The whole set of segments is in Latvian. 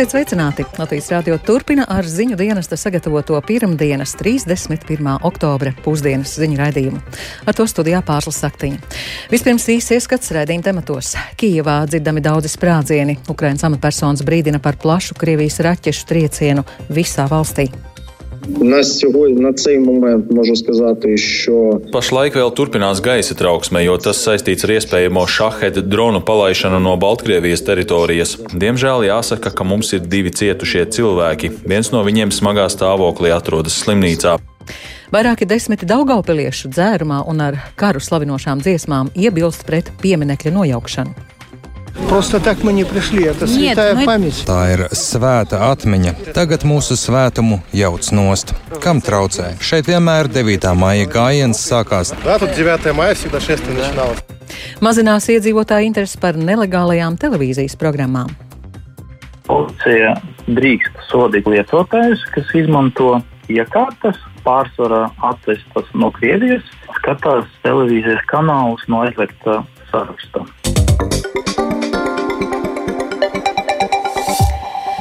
Esiet sveicināti! Latvijas rādio turpina ar ziņu dienesta sagatavoto pirmdienas 31. oktobra pusdienas ziņu raidījumu. Ar to studijā pārslas saktiņa. Vispirms īsi ieskats raidījuma tematos. Kijevā dzirdami daudzi sprādzieni. Ukrainas amatpersonas brīdina par plašu Krievijas raķešu triecienu visā valstī. На сьогодні на цей момент можу сказати, що pašlaik vēl turpinās gaisa trauksme, jo tas saistīts ar iespējamo šaheda dronu palaišanu no Baltkrievijas teritorijas. Diemžēl jāsaka, ka mums ir divi cietušie cilvēki. Viens no viņiem smagā stāvoklī atrodas slimnīcā. Vairāki desmiti daugaupiliešu dzērumā un ar karu slavinošām dziesmām iebilst pret pieminekļa nojaukšanu. Просто так мы не пришли, это Нет, святая мы- память. Tā ir svēta atmiņa. Tagad mūsu svētumu jauc nost. Kam traucē? Šeit vienmēr 9. maija gājiens sākās. Да, тут 9 мая всегда шествие начиналось. Mazinās iedzīvotāju interesi par nelegālajām televīzijas programmām. Policija drīkst sodīt lietotājus, kas izmanto iekārtas, pārsvarā atvestas no Krievijas, skatās televīzijas kanālus no aizliegta saraksta.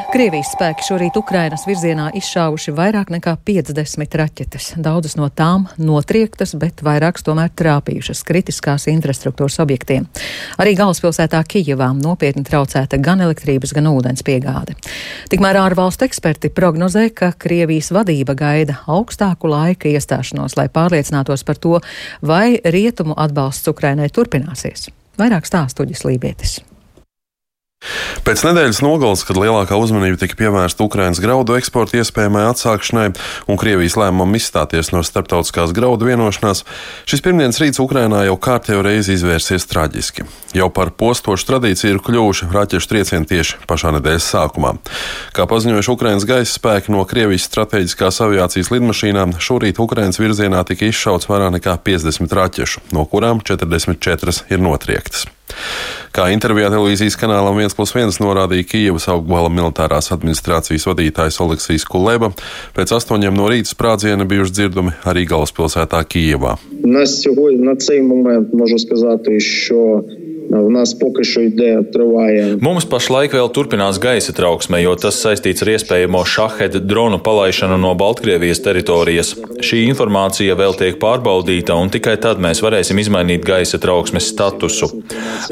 Krievijas spēki šorīt Ukrainas virzienā izšāvuši vairāk nekā 50 raķetes. Daudzas no tām notriektas, bet vairākas tomēr trāpījušas kritiskās infrastruktūras objektiem. Arī galvaspilsētā Kijevā nopietni traucēta gan elektrības, gan ūdens piegāde. Tikmēr ārvalstu eksperti prognozē, ka Krievijas vadība gaida augstāku laika iestāšanos, lai pārliecinātos par to, vai rietumu atbalsts Ukrainai turpināsies. Vairāk stāstuģis Lībietis. Pēc nedēļas nogales, kad lielākā uzmanība tika pievērsta Ukrainas graudu eksporta iespējamai atsākšanai un Krievijas lēmumam izstāties no starptautiskās graudu vienošanās, šis pirmdienas rīts Ukrainā jau kārtējo reizi izvērsies traģiski. Jau par postošu tradīciju ir kļuvuši raķešu triecieni tieši pašā nedēļas sākumā. Kā paziņojuši Ukrainas gaisa spēki no Krievijas strateģiskās aviācijas lidmašīnām, šorīt Ukrainas virzienā tika izšauts vairāk nekā 50 raķešu, no kurām 44 ir notriektas. Kā intervijā televīzijas kanālam 1 plus 1 norādīja Kijavas augstgala militārās administrācijas vadītājs Oleksijas Kuleba, pēc astoņiem no rīta sprādziena bijuši dzirdami arī galvaspilsētā Kijavā. на сьогодні на цей момент можу сказати, що в нас поки що йде триває Mums pašlaik vēl turpinās gaisa trauksme, jo tas saistīts ar iespējamo šaheda dronu palaišanu no Baltkrievijas teritorijas. Šī informācija vēl tiek pārbaudīta, un tikai tad mēs varēsim izmainīt gaisa trauksmes statusu.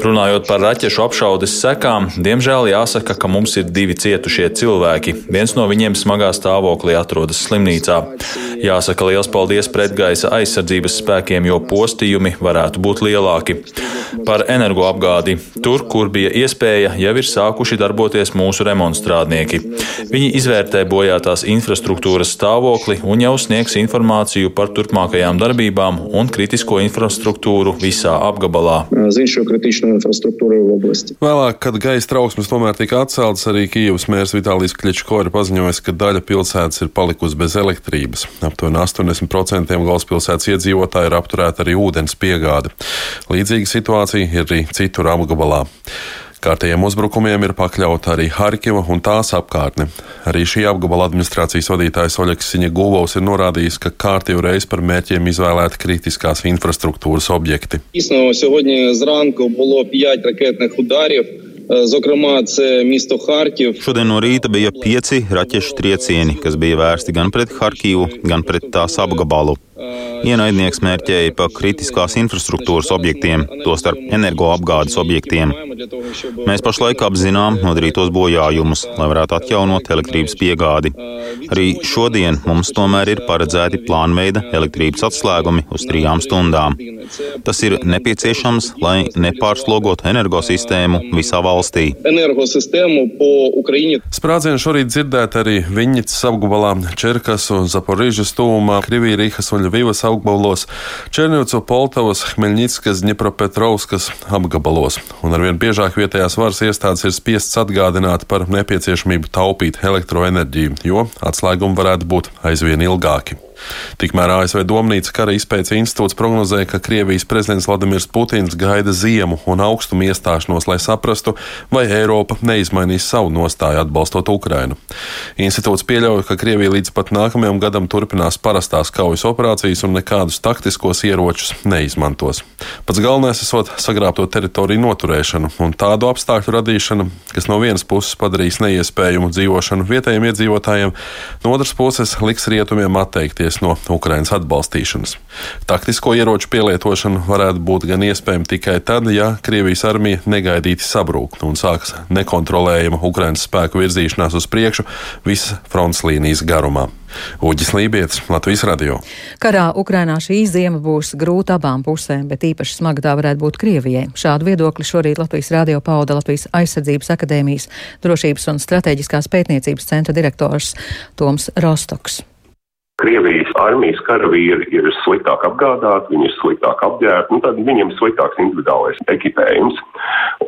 Runājot par raķešu apšaudes sekām, diemžēl jāsaka, ka mums ir divi cietušie cilvēki. Viens no viņiem smagā stāvoklī atrodas slimnīcā. Jāsaka liels paldies pretgaisa aizsardzības spēkiem, jo postījumi varētu būt lielāki. Par apgādi. Tur, kur bija iespēja, jau ir sākuši darboties mūsu remontstrādnieki. Viņi izvērtē bojātās infrastruktūras stāvokli un jau sniegs informāciju par turpmākajām darbībām un kritisko infrastruktūru visā apgabalā. Vēlāk, kad gaisa trauksmes tomēr tika atceltas, arī Kijivas mērs Vitālijas Kličko ir paziņojis, ka daļa pilsētas ir palikusi bez elektrības. Aptuveni 80% galvaspilsētas iedzīvotāji ir apturēta arī ūdens piegāde. Līdzīga situācija ir arī citur apgabalā. Kārtējiem uzbrukumiem ir pakļauta arī Harkiva un tās apkārtne. Arī šī apgabala administrācijas vadītājs Oļegs Siņegūvovs ir norādījis, ka kārtību reiz par mērķiem izvēlēti kritiskās infrastruktūras objekti. Īsno, Zokramā, Misto Harkiv. Šodien no rīta bija pieci raķešu triecieni, kas bija vērsti gan pret Harkivu, gan pret tās apgabalu. Ienaidnieks mērķēja pa kritiskās infrastruktūras objektiem, tostarp energoapgādes objektiem. Mēs pašlaik apzinām nodarītos bojājumus, lai varētu atjaunot elektrības piegādi. Arī šodien mums tomēr ir paredzēti plānveida elektrības atslēgumi uz trijām stundām. Tas ir nepieciešams, lai nepārslogotu energosistēmu visā valstī. Sprādzienu šorīt dzirdēt arī Viņņicas apgabalā Čerkas un Zaporīžas tūmā, Krivī, Rīgas un Ļuvivas apgabalos, Černivcu, Poltavas, Hmeļņickas, Dņepropetrovskas apgabalos. Un arvien biežāk vietējās varas iestādes ir spiestas atgādināt par nepieciešamību taupīt elektroenerģiju, jo atslēgumi varētu būt aizvien ilgāki. Tikmēr ASV Domnīca kara izpētes institūts prognozē, ka Krievijas prezidents Vladimirs Putins gaida ziemu un augstumu iestāšanos, lai saprastu, vai Eiropa neizmainīs savu nostāju atbalstot Ukrainu. Institūts pieļauj, ka Krievija līdz pat nākamajam gadam turpinās parastās kaujas operācijas un nekādus taktiskos ieročus neizmantos. Pats galvenais esot sagrābto teritoriju noturēšanu un tādu apstākļu radīšana, kas no vienas puses padarīs neiespējumu dzīvošanu vietējiem iedzīvotājiem, no otras puses liks rietumiem atteikties no Ukrainas atbalstīšanas. Taktisko ieroču pielietošana varētu būt gan iespējama tikai tad, ja Krievijas armija negaidīti sabrūk un sāks nekontrolējama Ukrainas spēku virzīšanās uz priekšu visas fronts līnijas garumā. Uģis Lībijams, Latvijas radio. Karā Ukrainā šī ziema būs grūta abām pusēm, bet īpaši smaga tā varētu būt Krievijai. Šādu viedokli šorīt Latvijas radio pauda Latvijas aizsardzības akadēmijas drošības un strateģiskās pētniecības centra direktors Toms Rostoks. Krievijas armijas karavīri ir sliktāk apgādāti, viņi ir sliktāk apģērbti, nu, tad viņiem sliktāks individuālais ekipējums.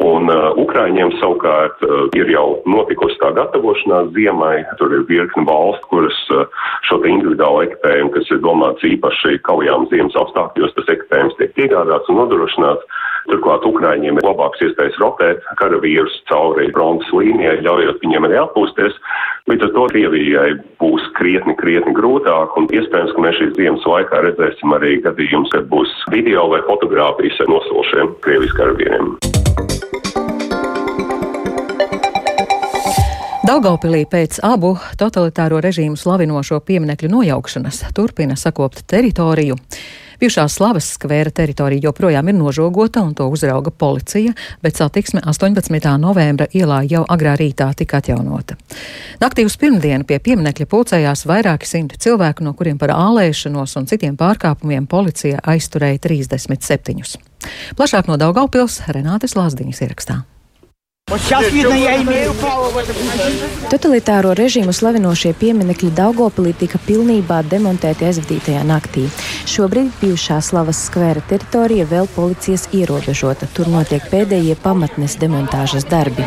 Un uh, Ukraiņiem savukārt uh, ir jau notikusi tā gatavošanās ziemai, tur ir virkni valsts, kuras uh, šo te individuālo ekipējumu, kas ir domāts īpaši kaujām ziemas apstākļos, tas ekipējums tiek piegādāts un nodrošināts. Turklāt Ukraiņiem ir labāks iespējas rotēt karavīrus cauri frontes līnijai, ļaujot viņiem arī atpūsties. Līdz ar to Krievijai būs krietni, krietni grūtāk, un iespējams, ka mēs šīs ziemas laikā redzēsim arī gadījumus, kad būs video vai fotogrāfijas ar noslošiem Krievijas karavīriem. Daugaupilī pēc abu totalitāro režīmu slavinošo pieminekļu nojaukšanas turpina sakopt teritoriju. Bijušā Slavas skvēra teritorija joprojām ir nožogota un to uzrauga policija, bet satiksme 18. novembra ielā jau agrā rītā tika atjaunota. Naktī uz pirmdienu pie pieminekļa pulcējās vairāki simti cilvēku, no kuriem par ālēšanos un citiem pārkāpumiem policija aizturēja 37. Plašāk no Daugaupils Renātes Lāsdiņas ierakstā. Totalitāro režīmu slavinošie pieminekļi Daugopilī tika pilnībā demontēti aizvadītajā naktī. Šobrīd bijušā Slavas skvēra teritorija vēl policijas ierobežota. Tur notiek pēdējie pamatnes demontāžas darbi.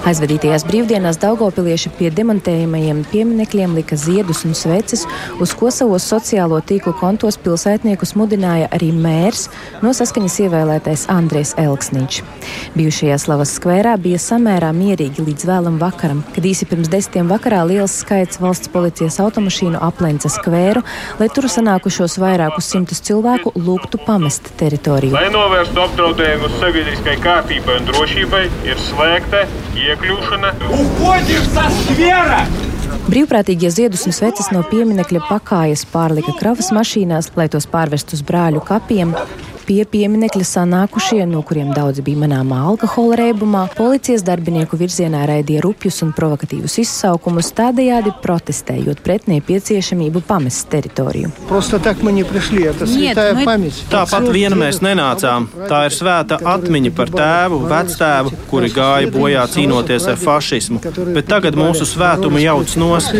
Aizvadītajās brīvdienās Daugopilieši pie demontējumajiem pieminekļiem lika ziedus un sveces, uz ko savos sociālo tīklu kontos pilsētniekus mudināja arī mērs no saskaņas ievēlētais Andrēs Elksniņš. Bijušajā Slavas skvērā bija samērā mierīgi līdz vēlam vakaram, kad īsi pirms desmitiem vakarā liels skaits valsts policijas automašīnu aplenca skvēru, lai tur sanākušos vairākus simtus cilvēku lūgtu pamest teritoriju. Lai novērstu apdraudējumu sabiedriskai kārtībai un drošībai, ir slēgta iekļūšana. Brīvprātīgie ziedus un sveces no pieminekļa pakājas pārlika kravas mašīnās, lai tos pārvest uz brāļu kapiem Pie pieminekļa sanākušie, no kuriem daudzi bija manāmā alkohola reibumā, policijas darbinieku virzienā raidīja rupjus un provokatīvus izsaukumus, tādējādi protestējot pret nepieciešamību pamest teritoriju. Tāpat viena mēs nenācām. Tā ir svēta atmiņa par tēvu, vectēvu, kuri gāja bojā cīnoties ar fašismu, bet tagad mūsu svētumu jauc nost.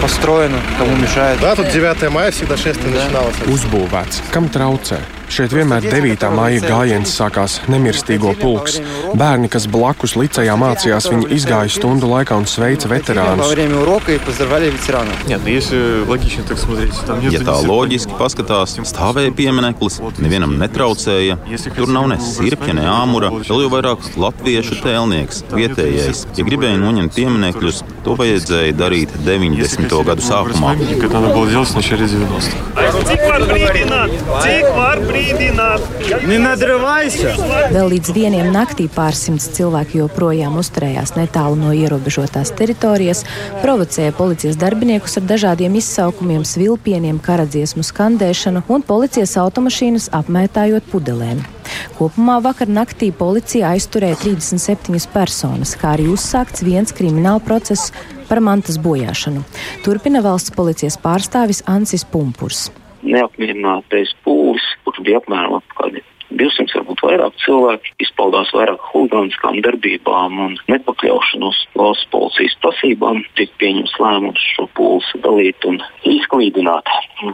Построено, кому мешает. Да, тут 9 мая всегда шествие начиналось. uzbūvēts, kam traucē. Šeit vienmēr 9. maija gājiens sākās nemirstīgo pulks. Bērni, kas blakus licējā mācījās, viņi izgāja stundu laikā un sveica veterānus. Ja tā loģiski paskatās, stāvēja piemineklis, nevienam netraucēja. Tur nav ne sirpja, ne āmura, vēl jau vairāk latviešu tēlnieks, vietējais. Ja gribēja noņemt pieminekļus, to vajadzēja darīt 90. gadu sākumā. Cik var brīdināt? Cik var brīdināt? Vēl līdz vieniem naktī pārsimts cilvēki joprojām uzturējās netālu no ierobežotās teritorijas, provocēja policijas darbiniekus ar dažādiem izsaukumiem, svilpieniem, karadziesmu skandēšanu un policijas automašīnas apmētājot pudelēm. Kopumā vakar naktī policija aizturēja 37 personas, kā arī uzsākts viens krimināla process par mantas bojāšanu. Turpina valsts policijas pārstāvis Ansis Pumpurs neapmierinātais pūlis, kurš bija apmēram kādi 200, varbūt vairāk cilvēki, izpaudās vairāk huligāniskām darbībām un nepakļaušanos valsts policijas prasībām, tika pieņemts lēmums šo pūli sadalīt un izklīdināt.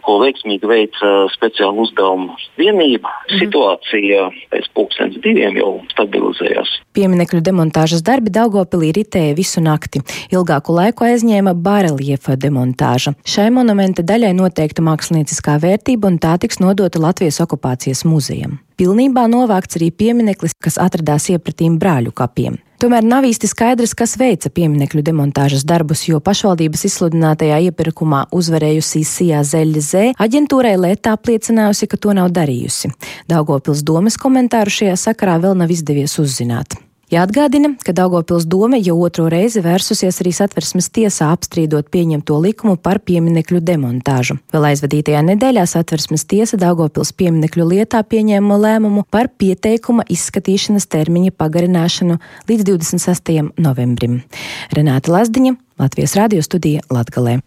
ko veiksmīgi veica speciāla uzdevuma vienība. Mhm. Situācija pēc pusdienas diviem jau stabilizējās. Pieminekļu demontāžas darbi Daugopilī ritēja visu nakti. Ilgāku laiku aizņēma bareliefa demontāža. Šai monumenta daļai noteikta mākslinieckā vērtība un tā tiks nodota Latvijas okupācijas muzejam. Pilnībā novākts arī piemineklis, kas atradās iepratīm brāļu kapiem. Tomēr nav īsti skaidrs, kas veica pieminekļu demontāžas darbus, jo pašvaldības izsludinātajā iepirkumā uzvarējusī Sijā Zeļa Zē aģentūrai Lētā apliecinājusi, ka to nav darījusi. Daugopils domas komentāru šajā sakarā vēl nav izdevies uzzināt. Jāatgādina, ka Daugopils doma jau otro reizi vērsusies arī satversmes tiesā apstrīdot pieņemto likumu par pieminekļu demontāžu. Vēl aizvadītajā nedēļā satversmes tiesa Daugopils pieminekļu lietā pieņēma lēmumu par pieteikuma izskatīšanas termiņa pagarināšanu līdz 26. novembrim. Renāta Lazdiņa, Latvijas radio studija Latgalē.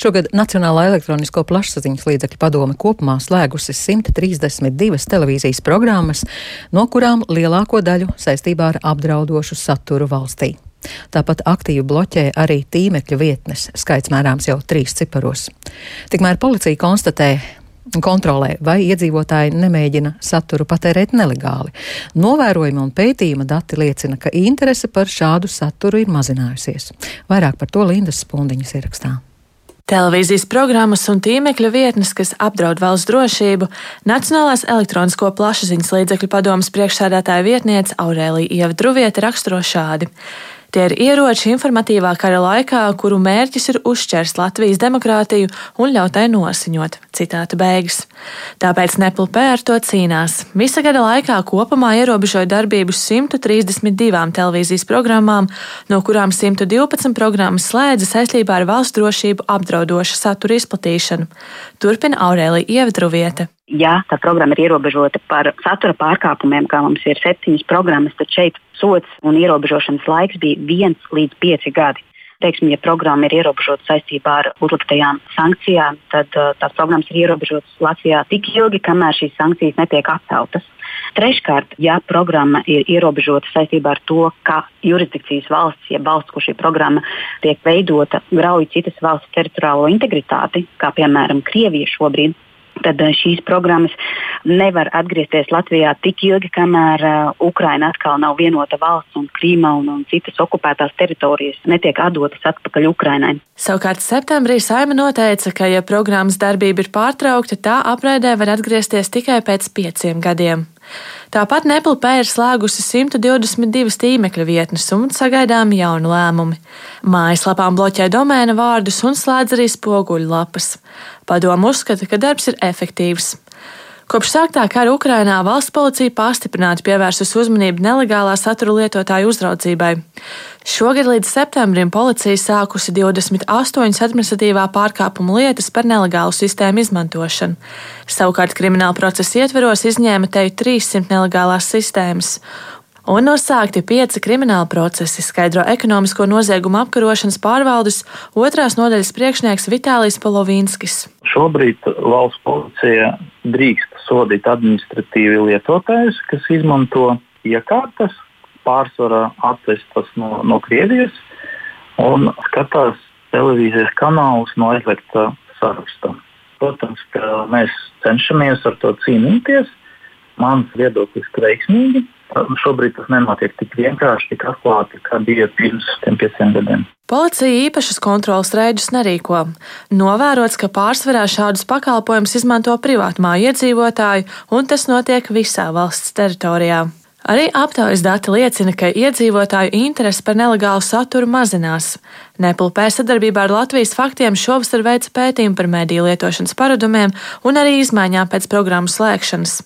Šogad Nacionālā elektronisko plašsaziņas līdzekļu padome kopumā slēgusi 132 televīzijas programmas, no kurām lielāko daļu saistībā ar apdraudošu saturu valstī. Tāpat aktīvi bloķē arī tīmekļa vietnes, skaits mērāms jau trīs ciparos. Tikmēr policija konstatē, kontrolē, vai iedzīvotāji nemēģina saturu patērēt nelegāli. Novērojumi un pētījuma dati liecina, ka interese par šādu saturu ir mazinājusies. Vairāk par to Lindas Spundiņas ierakstā. Televīzijas programmas un tīmekļa vietnes, kas apdraud valsts drošību, Nacionālās elektronisko plašsaziņas līdzekļu padomas priekšsēdētāja vietniece Aurēlija Ieva Druvieta raksturo šādi. Tie ir ieroči informatīvā kara laikā, kuru mērķis ir uzšķērst Latvijas demokrātiju un ļaut tai nosiņot. Citāta beigas. Tāpēc NPLP ar to cīnās. Visa gada laikā kopumā ierobežoja darbību 132 televīzijas programmām, no kurām 112 programmas slēdza saistībā ar valsts drošību apdraudoša satura izplatīšanu. Turpina Aurēlija Ievdruvieta ja tā programma ir ierobežota par satura pārkāpumiem, kā mums ir septiņas programmas, tad šeit sots un ierobežošanas laiks bija viens līdz pieci gadi. Teiksim, ja programma ir ierobežota saistībā ar uzliktajām sankcijām, tad uh, tās programmas ir ierobežotas Latvijā tik ilgi, kamēr šīs sankcijas netiek atceltas. Treškārt, ja programma ir ierobežota saistībā ar to, ka jurisdikcijas valsts, ja valsts, kur šī programma tiek veidota, grauj citas valsts teritoriālo integritāti, kā piemēram Krievija šobrīd, tad eh, šīs programmas nevar atgriezties Latvijā tik ilgi, kamēr uh, Ukraina atkal nav vienota valsts un Krīma un, un citas okupētās teritorijas netiek atdotas atpakaļ Ukrainai. Savukārt septembrī Saima noteica, ka, ja programmas darbība ir pārtraukta, tā apraidē var atgriezties tikai pēc pieciem gadiem. Tāpat NPLP ir slēgusi 122 tīmekļa vietnes un sagaidām jaunu lēmumu. Mājaslapām bloķē domēna vārdus un slēdz arī spoguļu lapas. Padomu uzskata, ka darbs ir efektīvs. Kopš sāktā kara Ukrainā valsts policija pastiprināti pievērsus uzmanību nelegālā satura lietotāju uzraudzībai. Šogad līdz septembrim policija sākusi 28 administratīvā pārkāpuma lietas par nelegālu sistēmu izmantošanu. Savukārt krimināla procesa ietveros izņēma teju 300 nelegālās sistēmas un nosākti pieci krimināla procesi, skaidro ekonomisko noziegumu apkarošanas pārvaldes otrās nodaļas priekšnieks Vitālijs Polovīnskis. Šobrīd valsts policija drīkst sodīt administratīvi lietotājus, kas izmanto iekārtas, pārsvarā atvestas no, no Krievijas un skatās televīzijas kanālus no aizliegta saraksta. Protams, ka mēs cenšamies ar to cīnīties. Mans viedoklis ir veiksmīgi. Šobrīd tas nenotiek tik vienkārši, tik atklāti, kā bija pirms pieciem gadiem. Policija īpašas kontrolas reidus nerīko. Novērots, ka pārsvarā šādus pakalpojumus izmanto privātmāju iedzīvotāji, un tas notiek visā valsts teritorijā. Arī aptaujas dati liecina, ka iedzīvotāju interese par nelegālu saturu mazinās. Nepulpē sadarbībā ar Latvijas faktiem šovasar veica pētījumu par mediju lietošanas paradumiem un arī izmaiņām pēc programmu slēgšanas.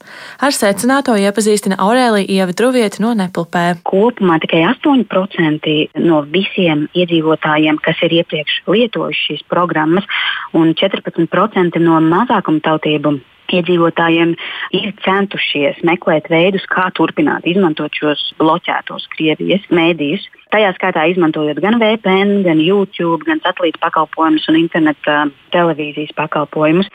Ar secināto iepazīstina Aurēlija Ieva Druvieta no Nepulpē. Kopumā tikai 8% no visiem iedzīvotājiem, kas ir iepriekš lietojuši šīs programmas, un 14% no mazākumtautību iedzīvotājiem ir centušies meklēt veidus, kā turpināt izmantot šos bloķētos Krievijas mēdījus. Tajā skaitā izmantojot gan VPN, gan YouTube, gan satelīta pakalpojumus un interneta televīzijas pakalpojumus.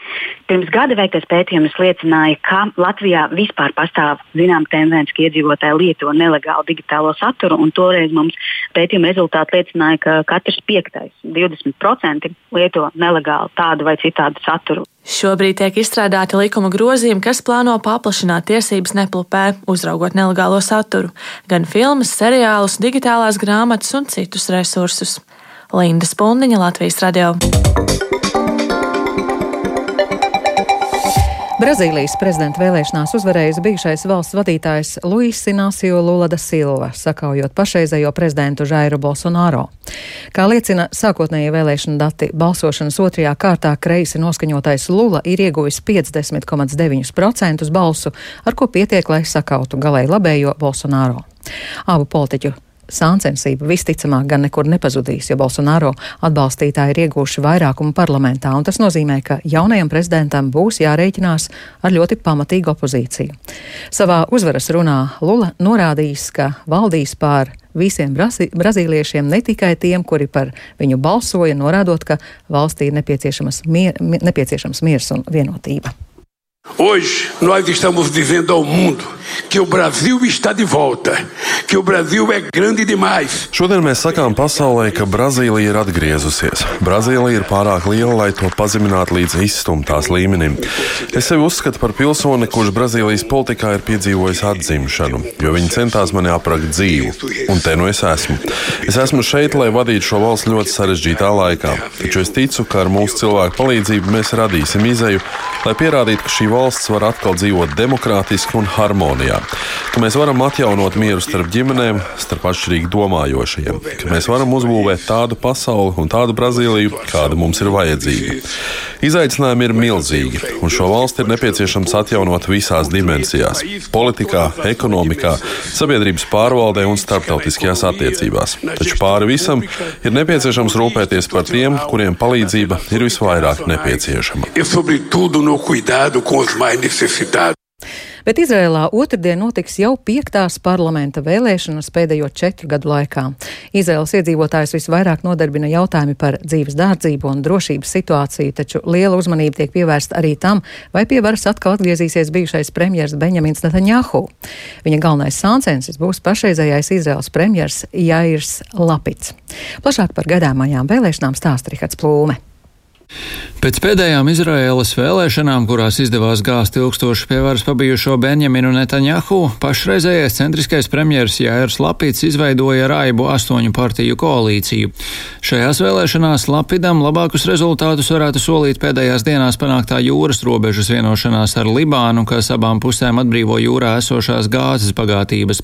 Pirms gada veiktais pētījums liecināja, ka Latvijā vispār pastāv zinām tendence, ka iedzīvotāji lieto nelegālu digitālo saturu, un toreiz mums pētījuma rezultāti liecināja, ka katrs piektais, 20% lieto nelegālu tādu vai citādu saturu. Šobrīd tiek izstrādāti likuma grozījumi, kas plāno paplašināt tiesības neplupē, uzraugot nelegālo saturu, gan filmas, seriālus, digitālās grāmatas un citus resursus. Linda Spundiņa, Latvijas radio. Brazīlijas prezidenta vēlēšanās uzvarējis bijušais valsts vadītājs Luis Inacio Lula da Silva, sakaujot pašreizējo prezidentu Žairu Bolsonaro. Kā liecina sākotnējie vēlēšana dati, balsošanas otrajā kārtā kreisi noskaņotais Lula ir ieguvis 50,9% balsu, ar ko pietiek, lai sakautu galēji labējo Bolsonaro. Abu politiķu Sāncensība visticamāk gan nekur nepazudīs, jo Bolsonaro atbalstītāji ir iegūši vairākumu parlamentā, un tas nozīmē, ka jaunajam prezidentam būs jārēķinās ar ļoti pamatīgu opozīciju. Savā uzvaras runā Lula norādījis, ka valdīs pār visiem brazi, brazīliešiem, ne tikai tiem, kuri par viņu balsoja, norādot, ka valstī ir nepieciešams, mier, nepieciešams miers un vienotība. Hoje nós estamos dizendo ao mundo o Brasil está de volta, o Brasil é grande demais. Šodien mēs sakām pasaulē, ka Brazīlija ir atgriezusies. Brazīlija ir pārāk liela, lai to pazeminātu līdz izstumtās līmenim. Es sevi uzskatu par pilsoni, kurš Brazīlijas politikā ir piedzīvojis atzimšanu, jo viņi centās mani aprakt dzīvu. Un te nu es esmu. Es esmu šeit, lai vadītu šo valsts ļoti sarežģītā laikā. Taču es ticu, ka ar mūsu cilvēku palīdzību mēs radīsim izēju, lai pierādītu, ka šī valsts var atkal dzīvot demokrātiski un harmonijā, ka mēs varam atjaunot mieru starp ģimenēm, starp atšķirīgi domājošajiem, ka mēs varam uzbūvēt tādu pasauli un tādu Brazīliju, kāda mums ir vajadzīga. Izaicinājumi ir milzīgi, un šo valsti ir nepieciešams atjaunot visās dimensijās - politikā, ekonomikā, sabiedrības pārvaldē un starptautiskajās attiecībās. Taču pāri visam ir nepieciešams rūpēties par tiem, kuriem palīdzība ir visvairāk nepieciešama. E, sobretudo, no cuidado com os mais necessitados. Bet Izrēlā otrdien notiks jau piektās parlamenta vēlēšanas pēdējo četru gadu laikā. Izraels iedzīvotājs visvairāk nodarbina jautājumi par dzīves dārdzību un drošības situāciju, taču liela uzmanība tiek pievērsta arī tam, vai pie varas atkal atgriezīsies bijušais premjers Benjamins Netanjahu. Viņa galvenais sāncensis būs pašreizējais Izraels premjers Jairs Lapits. Plašāk par gaidāmajām vēlēšanām stāsta Rihards Plūme. Pēc pēdējām Izraēlas vēlēšanām, kurās izdevās gāzt ilgstoši pie varas pabijušo Benjaminu Netanjahu, pašreizējais centriskais premjeras Jārs Lapīts izveidoja raibu astoņu partiju koalīciju. Šajās vēlēšanās Lapidam labākus rezultātus varētu solīt pēdējās dienās panāktā jūras robežas vienošanās ar Libānu, kas abām pusēm atbrīvo jūrā esošās gāzes bagātības.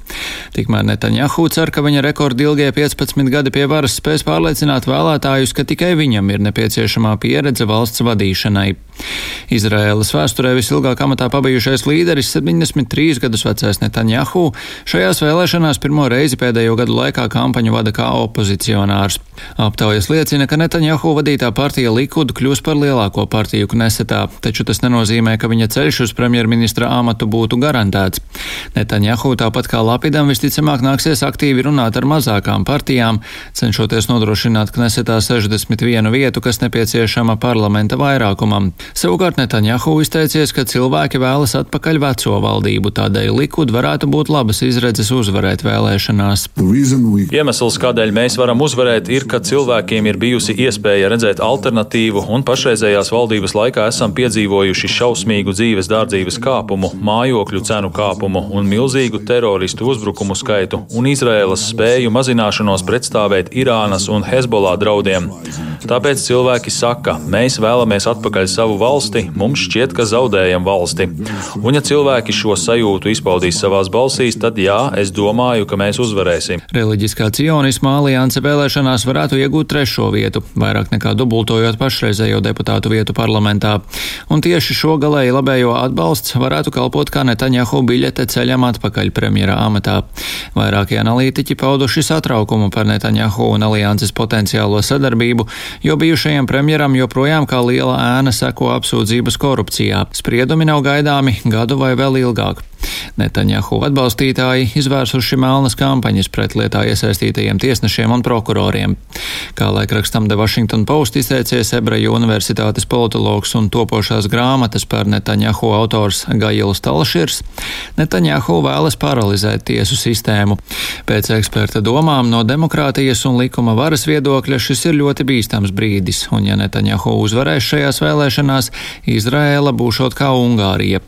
Tikmēr Netanjahu cer, ka viņa rekordilgie 15 gadi pie varas spēs pārliecināt vēlētājus, ka tikai viņam ir nepieciešamā pieredze valsts vadīšanai. Izraēlas vēsturē visilgāk amatā pabijušais līderis, 73 gadus vecais Netanjahu, šajās vēlēšanās pirmo reizi pēdējo gadu laikā kampaņu vada kā opozicionārs. Aptaujas liecina, ka Netanjahu vadītā partija Likud kļūs par lielāko partiju Knesetā, taču tas nenozīmē, ka viņa ceļš uz premjerministra amatu būtu garantēts. Netanjahu tāpat kā Lapidam visticamāk nāksies aktīvi runāt ar mazākām partijām, cenšoties nodrošināt Knesetā 61 vietu, kas nepieciešama parlamenta vairākumam. Savukārt Netanjahu izteicies, ka cilvēki vēlas atpakaļ veco valdību, tādēļ Likud varētu būt labas izredzes uzvarēt vēlēšanās. Iemesls, kādēļ mēs varam uzvarēt, ir, ka cilvēkiem ir bijusi iespēja redzēt alternatīvu, un pašreizējās valdības laikā esam piedzīvojuši šausmīgu dzīves dārdzības kāpumu, mājokļu cenu kāpumu un milzīgu teroristu uzbrukumu skaitu un Izraēlas spēju mazināšanos pretstāvēt Irānas un Hezbollah draudiem. Tāpēc cilvēki saka, mēs vēlamies atpakaļ savu valsti, mums šķiet, ka zaudējam valsti. Un ja cilvēki šo sajūtu izpaudīs savās balsīs, tad jā, es domāju, ka mēs uzvarēsim. Reliģiskā cionisma alianse vēlēšanās varētu iegūt trešo vietu, vairāk nekā dubultojot pašreizējo deputātu vietu parlamentā. Un tieši šo galēji labējo atbalsts varētu kalpot kā Netaņahu biļete ceļam atpakaļ premjera amatā. Vairākie analītiķi pauduši satraukumu par Netaņahu un alianses potenciālo sadarbību jo bijušajam premjeram joprojām kā liela ēna seko apsūdzības korupcijā. Spriedumi nav gaidāmi gadu vai vēl ilgāk. Netaņahu atbalstītāji izvērsuši melnas kampaņas pret lietā iesaistītajiem tiesnešiem un prokuroriem. Kā laikrakstam The Washington Post izteicies Ebreju universitātes politologs un topošās grāmatas par Netaņahu autors Gails Talširs, Netaņahu vēlas paralizēt tiesu sistēmu. Pēc eksperta domām no demokrātijas un likuma varas viedokļa šis ir ļoti bīstams brīdis, un ja Netaņahu uzvarēs šajās vēlēšanās, Izraēla būšot kā Ungārija.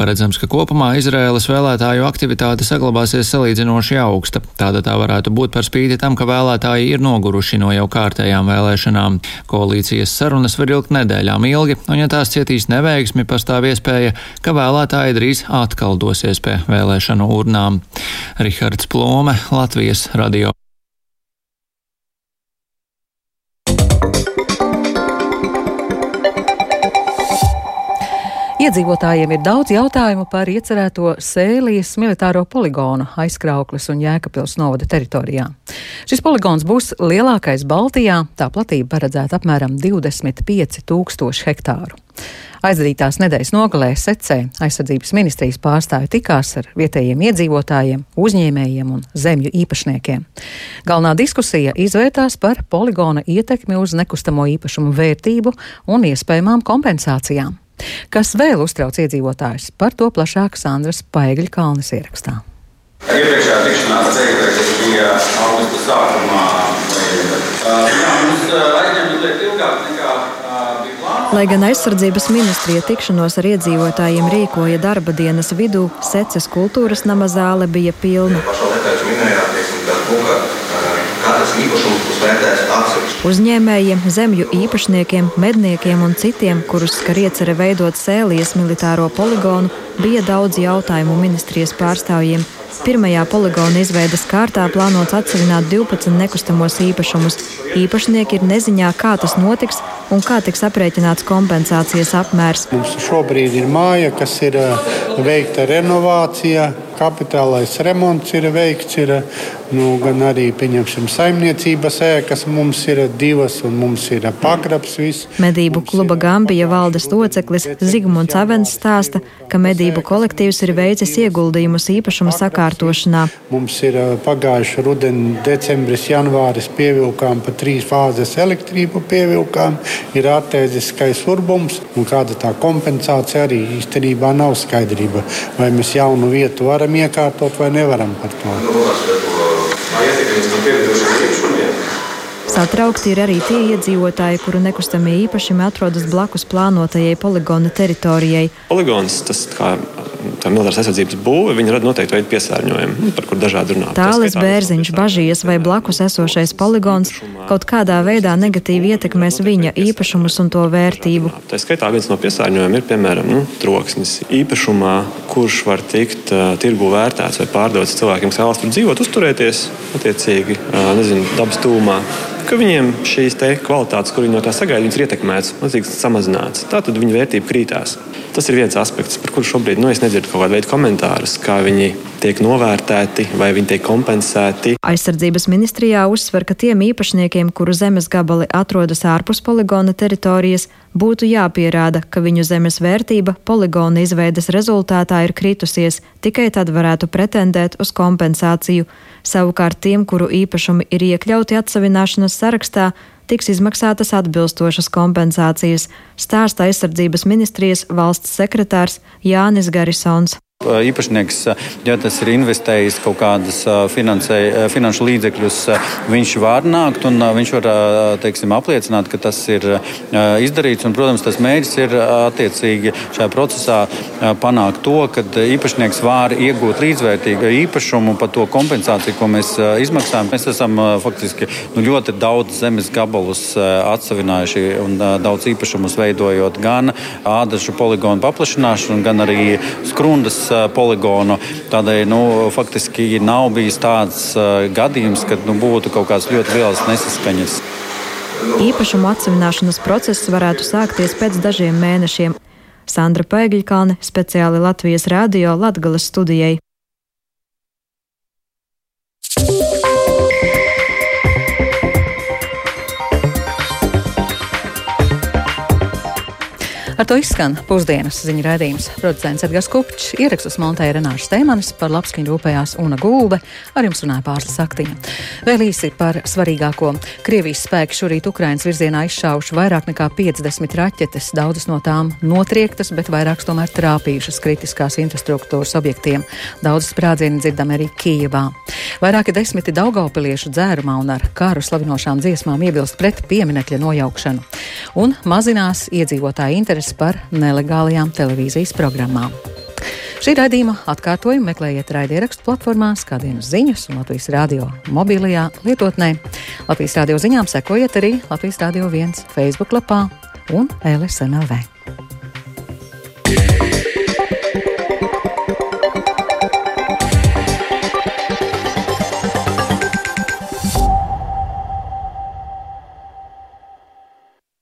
Paredzams, ka kopumā Izraēlas vēlētāju aktivitāte saglabāsies salīdzinoši augsta. Tāda tā varētu būt par spīti tam, ka vēlētāji ir noguruši no jau kārtējām vēlēšanām. Koalīcijas sarunas var ilgt nedēļām ilgi, un ja tās cietīs neveiksmi, pastāv iespēja, ka vēlētāji drīz atkal dosies pie vēlēšanu urnām. Rihards Plome, Latvijas radio. Iedzīvotājiem ir daudz jautājumu par iecerēto Sēlijas militāro poligonu aizkrauklis un Jēkabils novada teritorijā. Šis poligons būs lielākais Baltijā, tā platība paredzēta apmēram 25 tūkstoši hektāru. Aizdītās nedēļas nogalē secē aizsardzības ministrijas pārstāvi tikās ar vietējiem iedzīvotājiem, uzņēmējiem un zemju īpašniekiem. Galvenā diskusija izvērtās par poligona ietekmi uz nekustamo īpašumu vērtību un iespējamām kompensācijām. Kas vēl uztrauc iedzīvotājus? Par to plašāk Sandras Paegļa Kalnes ierakstā. Iepriekšējā tikšanās ceļš bija augusta sākumā. Jā, mums aizņem mazliet ilgāk nekā Lai gan aizsardzības ministrija tikšanos ar iedzīvotājiem rīkoja darba dienas vidū, seces kultūras nama zāle bija pilna. Uzņēmējiem, zemju īpašniekiem, medniekiem un citiem, kurus skar iecerē veidot Sēlijas militāro poligonu, bija daudz jautājumu ministrijas pārstāvjiem. Pirmajā poligona izveidas kārtā plānots atsevināt 12 nekustamos īpašumus. Īpašnieki ir neziņā, kā tas notiks un kā tiks aprēķināts kompensācijas apmērs. Mums šobrīd ir māja, kas ir eh, veikta renovācija, kapitālais remonts ir veikts. Ir, nu, gan arī saimniecības ēkas mums ir divas, un mums ir pagrabs. Viss. Medību kluba Gambija valdes loceklis Zigmunds Avens stāsta, ka medību kolektīvs ir veicis ieguldījumus īpašuma sakārtošanā. Mums ir pagājuši rudenī, decembris, janvāris pievilkām pa trīs fāzes elektrību pievilkām, ir attēdziskais urbums, un kāda tā kompensācija arī īstenībā nav skaidrība. Vai mēs jaunu vietu varam iekārtot vai nevaram par to. Satraukti ir arī tie iedzīvotāji, kuru nekustamie īpašumi atrodas blakus plānotajai poligona teritorijai. Poligons, tas kā tā militāras aizsardzības būve, viņi rada noteikti veidu piesārņojumu, nu, par kur dažādi runā. Tālis Bērziņš bažījies, vai blakus esošais poligons kaut kādā veidā negatīvi ietekmēs viņa īpašumus un to vērtību. Tā skaitā viens no piesārņojumiem ir, piemēram, nu, troksnis. Īpašumā, kurš var tikt uh, tirgu vērtēts vai pārdots cilvēkiem, kas vēlas tur dzīvot, uzturēties, attiecīgi, uh, nezinu, dabas tūmā ka viņiem šīs kvalitātes, kur viņi no tā sagaida, ir ietekmētas, mazliet samazinātas. Tā tad viņa vērtība krītās. Tas ir viens aspekts, par kuru šobrīd nu, es nedzirdu kaut kādu veidu komentārus, kā viņi tiek novērtēti vai viņi tiek kompensēti. Aizsardzības ministrijā uzsver, ka tiem īpašniekiem, kuru zemes gabali atrodas ārpus poligona teritorijas, būtu jāpierāda, ka viņu zemes vērtība poligona izveides rezultātā ir kritusies, tikai tad varētu pretendēt uz kompensāciju. Savukārt tiem, kuru īpašumi ir iekļauti atsavināšanas sarakstā, tiks izmaksātas atbilstošas kompensācijas, stāsta aizsardzības ministrijas valsts sekretārs Jānis Garisons. Īpašnieks, ja tas ir investējis kaut kādas finansē, finanšu līdzekļus, viņš var nākt un viņš var teiksim, apliecināt, ka tas ir izdarīts. Un, protams, tas mērķis ir attiecīgi šajā procesā panākt to, ka īpašnieks var iegūt līdzvērtīgu īpašumu par to kompensāciju, ko mēs izmaksājam. Mēs esam faktiski nu, ļoti daudz zemes gabalus atsavinājuši un daudz īpašumus veidojot gan ādažu poligonu paplašināšanu, gan arī skrundas poligonu. Tādēļ nu, faktiski nav bijis tāds gadījums, kad nu, būtu kaut kādas ļoti lielas nesaskaņas. Īpašumu atsevināšanas process varētu sākties pēc dažiem mēnešiem. Sandra Pēkļkāne speciāli Latvijas Rādio Latgales studijai. Ar to izskan pusdienas ziņu raidījums. Producents Edgars Kupčs, ierakstus montēja Renāša Steimanis, par labskaņu rūpējās Una Gulbe, ar jums runāja Pārslas Aktiņa. Vēl īsi par svarīgāko. Krievijas spēki šorīt Ukrainas virzienā izšāvuši vairāk nekā 50 raķetes, daudzas no tām notriektas, bet vairākas tomēr trāpījušas kritiskās infrastruktūras objektiem. Daudzas sprādzieni dzirdam arī Kijevā. Vairāki desmiti daugaupiliešu dzērumā un ar kāru slavinošām dziesmām iebilst pret pieminekļa nojaukšanu. Un mazinās iedzīvotāju interesi par nelegālajām televīzijas programmām. Šī raidījuma atkārtojumu meklējiet raidierakstu platformās, kā dienas ziņas un Latvijas radio mobilajā lietotnē. Latvijas radio ziņām sekojiet arī Latvijas radio viens Facebook lapā un LSMLV.